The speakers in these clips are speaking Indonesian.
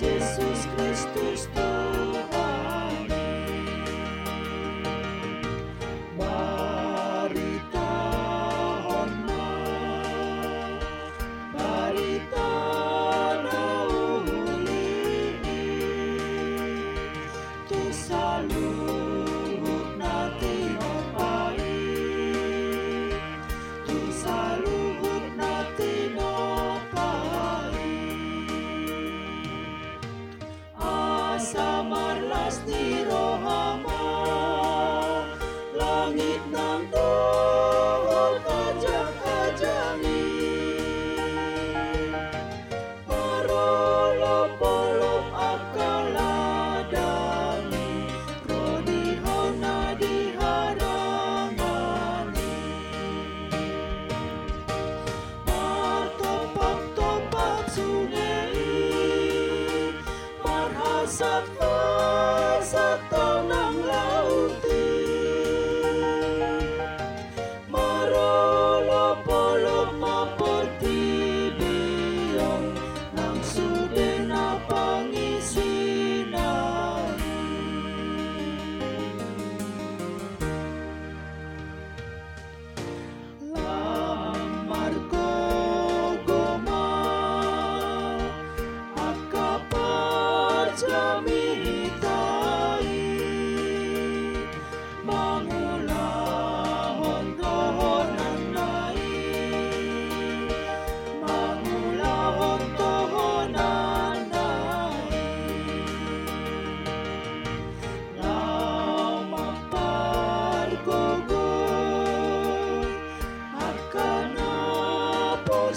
Yesus Kristus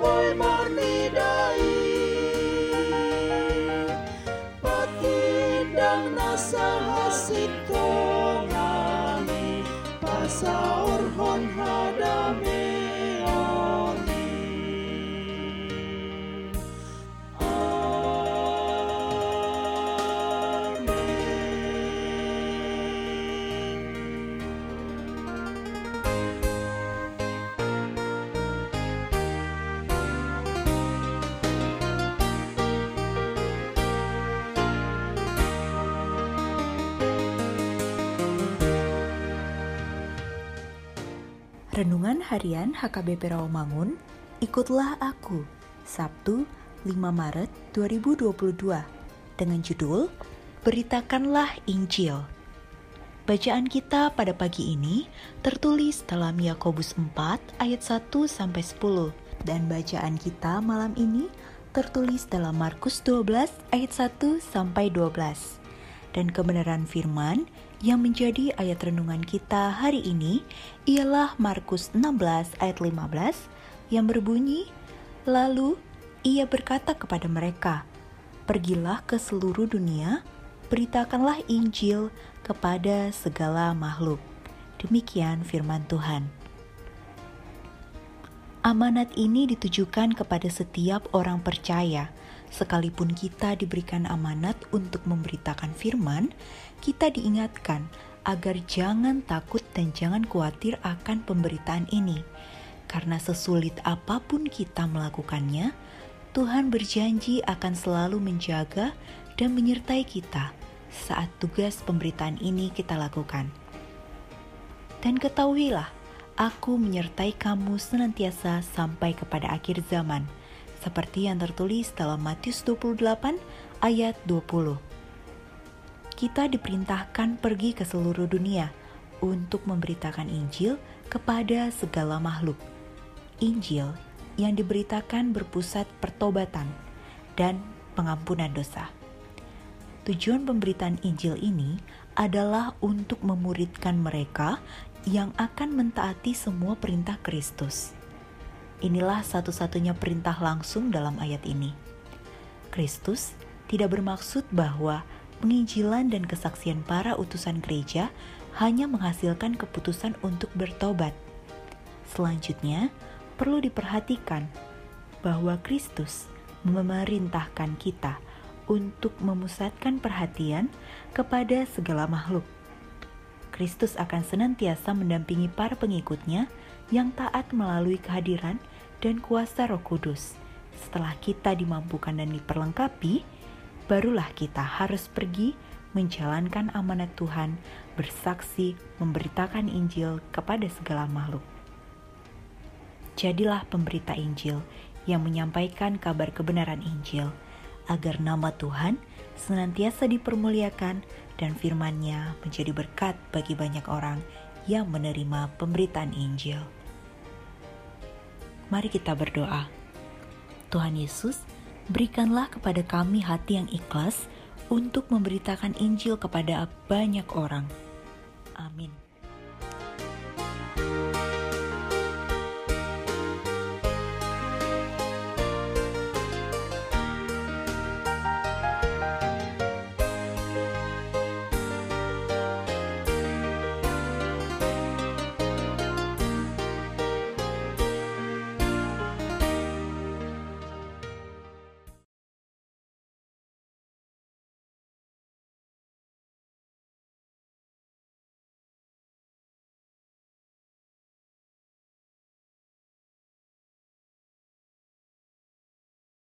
voy más. Renungan Harian HKBP Rawamangun, Ikutlah Aku, Sabtu 5 Maret 2022, dengan judul Beritakanlah Injil. Bacaan kita pada pagi ini tertulis dalam Yakobus 4 ayat 1 sampai 10 dan bacaan kita malam ini tertulis dalam Markus 12 ayat 1 sampai 12. Dan kebenaran firman yang menjadi ayat renungan kita hari ini ialah Markus 16 ayat 15 yang berbunyi, Lalu ia berkata kepada mereka, Pergilah ke seluruh dunia, beritakanlah Injil kepada segala makhluk. Demikian firman Tuhan. Amanat ini ditujukan kepada setiap orang percaya. Sekalipun kita diberikan amanat untuk memberitakan firman, kita diingatkan agar jangan takut dan jangan khawatir akan pemberitaan ini. Karena sesulit apa pun kita melakukannya, Tuhan berjanji akan selalu menjaga dan menyertai kita saat tugas pemberitaan ini kita lakukan. Dan ketahuilah, aku menyertai kamu senantiasa sampai kepada akhir zaman, seperti yang tertulis dalam Matius 28 ayat 20. Kita diperintahkan pergi ke seluruh dunia untuk memberitakan Injil kepada segala makhluk. Injil yang diberitakan berpusat pertobatan dan pengampunan dosa. Tujuan pemberitaan Injil ini adalah untuk memuridkan mereka yang akan mentaati semua perintah Kristus. Inilah satu-satunya perintah langsung dalam ayat ini. Kristus tidak bermaksud bahwa penginjilan dan kesaksian para utusan gereja hanya menghasilkan keputusan untuk bertobat. Selanjutnya, perlu diperhatikan bahwa Kristus memerintahkan kita untuk memusatkan perhatian kepada segala makhluk. Kristus akan senantiasa mendampingi para pengikutnya yang taat melalui kehadiran dan kuasa Roh Kudus. Setelah kita dimampukan dan diperlengkapi, barulah kita harus pergi menjalankan amanat Tuhan, bersaksi, memberitakan Injil kepada segala makhluk. Jadilah pemberita Injil yang menyampaikan kabar kebenaran Injil agar nama Tuhan senantiasa dipermuliakan dan firman-Nya menjadi berkat bagi banyak orang yang menerima pemberitaan Injil. Mari kita berdoa. Tuhan Yesus, berikanlah kepada kami hati yang ikhlas untuk memberitakan Injil kepada banyak orang. Amin.